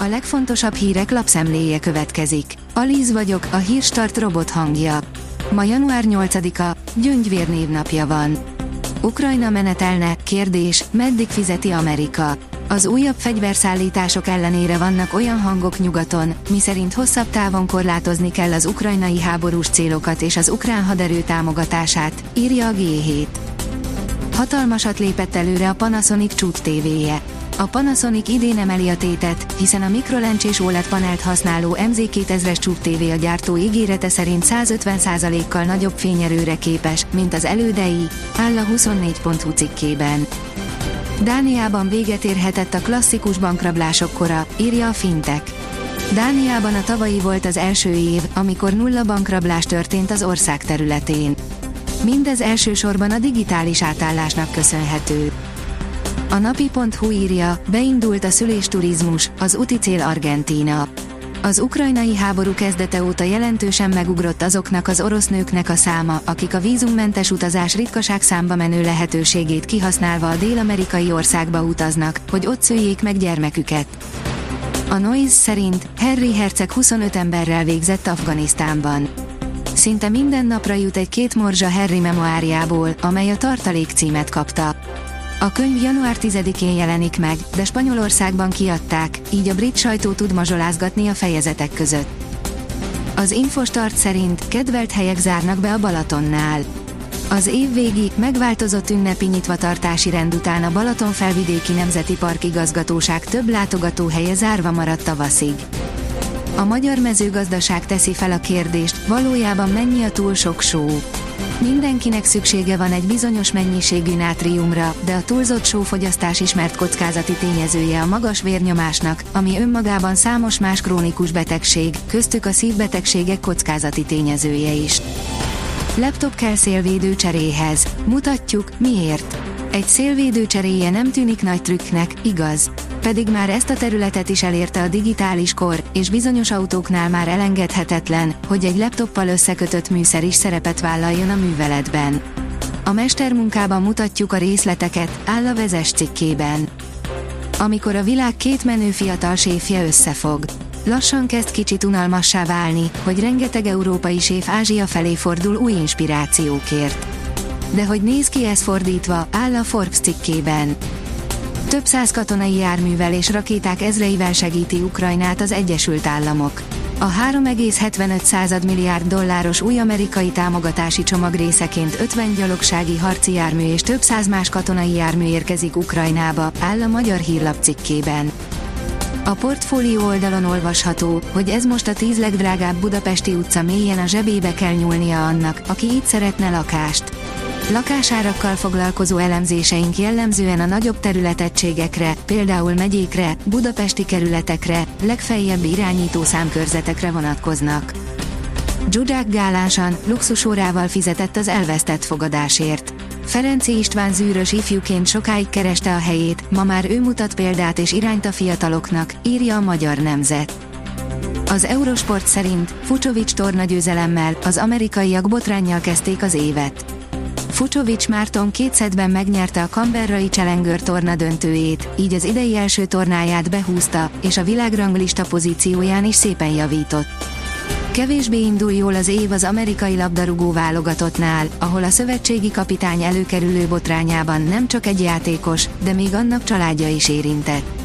A legfontosabb hírek lapszemléje következik. Alíz vagyok, a hírstart robot hangja. Ma január 8-a, Gyöngyvér névnapja van. Ukrajna menetelne, kérdés, meddig fizeti Amerika? Az újabb fegyverszállítások ellenére vannak olyan hangok nyugaton, miszerint hosszabb távon korlátozni kell az ukrajnai háborús célokat és az ukrán haderő támogatását, írja a G7. Hatalmasat lépett előre a Panasonic csút tévéje. A Panasonic idén emeli a tétet, hiszen a mikrolencsés OLED panelt használó MZ2000-es csúp TV a gyártó ígérete szerint 150%-kal nagyobb fényerőre képes, mint az elődei, áll a 24.hu cikkében. Dániában véget érhetett a klasszikus bankrablások kora, írja a Fintek. Dániában a tavalyi volt az első év, amikor nulla bankrablás történt az ország területén. Mindez elsősorban a digitális átállásnak köszönhető. A napi.hu írja, beindult a szülésturizmus, az úti cél Argentína. Az ukrajnai háború kezdete óta jelentősen megugrott azoknak az orosz nőknek a száma, akik a vízummentes utazás ritkaság számba menő lehetőségét kihasználva a dél-amerikai országba utaznak, hogy ott szüljék meg gyermeküket. A Noise szerint Harry Herceg 25 emberrel végzett Afganisztánban. Szinte minden napra jut egy két morzsa Harry memoáriából, amely a tartalék címet kapta. A könyv január 10-én jelenik meg, de Spanyolországban kiadták, így a brit sajtó tud mazsolázgatni a fejezetek között. Az Infostart szerint kedvelt helyek zárnak be a Balatonnál. Az év végi, megváltozott ünnepi nyitvatartási rend után a Balaton felvidéki Nemzeti Park igazgatóság több látogatóhelye zárva maradt tavaszig. A magyar mezőgazdaság teszi fel a kérdést, valójában mennyi a túl sok só. Mindenkinek szüksége van egy bizonyos mennyiségű nátriumra, de a túlzott sófogyasztás ismert kockázati tényezője a magas vérnyomásnak, ami önmagában számos más krónikus betegség, köztük a szívbetegségek kockázati tényezője is. Laptop kell szélvédő cseréhez. Mutatjuk, miért. Egy szélvédő cseréje nem tűnik nagy trükknek, igaz? Pedig már ezt a területet is elérte a digitális kor, és bizonyos autóknál már elengedhetetlen, hogy egy laptoppal összekötött műszer is szerepet vállaljon a műveletben. A mestermunkában mutatjuk a részleteket, áll a vezes cikkében. Amikor a világ két menő fiatal séfje összefog. Lassan kezd kicsit unalmassá válni, hogy rengeteg európai séf Ázsia felé fordul új inspirációkért. De hogy néz ki ez fordítva, áll a Forbes cikkében. Több száz katonai járművel és rakéták ezreivel segíti Ukrajnát az Egyesült Államok. A 3,75 milliárd dolláros új amerikai támogatási csomag részeként 50 gyalogsági harci jármű és több száz más katonai jármű érkezik Ukrajnába, áll a magyar hírlap cikkében. A portfólió oldalon olvasható, hogy ez most a tíz legdrágább budapesti utca mélyen a zsebébe kell nyúlnia annak, aki itt szeretne lakást. Lakásárakkal foglalkozó elemzéseink jellemzően a nagyobb területegységekre, például megyékre, budapesti kerületekre, legfeljebb irányító számkörzetekre vonatkoznak. Zsuzsák gálánsan, luxusórával fizetett az elvesztett fogadásért. Ferenci István zűrös ifjúként sokáig kereste a helyét, ma már ő mutat példát és irányt a fiataloknak, írja a Magyar Nemzet. Az Eurosport szerint Fucsovics tornagyőzelemmel az amerikaiak botránnyal kezdték az évet. Fucsovics Márton kétszedben megnyerte a Canberrai Challenger torna döntőjét, így az idei első tornáját behúzta, és a világranglista pozícióján is szépen javított. Kevésbé indul jól az év az amerikai labdarúgó válogatottnál, ahol a szövetségi kapitány előkerülő botrányában nem csak egy játékos, de még annak családja is érintett.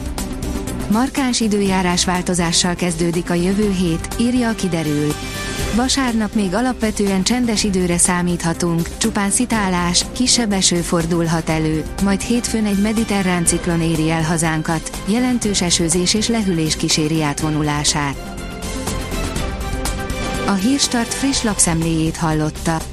Markáns időjárás változással kezdődik a jövő hét, írja a kiderül. Vasárnap még alapvetően csendes időre számíthatunk, csupán szitálás, kisebb eső fordulhat elő, majd hétfőn egy mediterrán ciklon éri el hazánkat, jelentős esőzés és lehűlés kíséri átvonulását. A Hírstart friss lapszemléjét hallotta.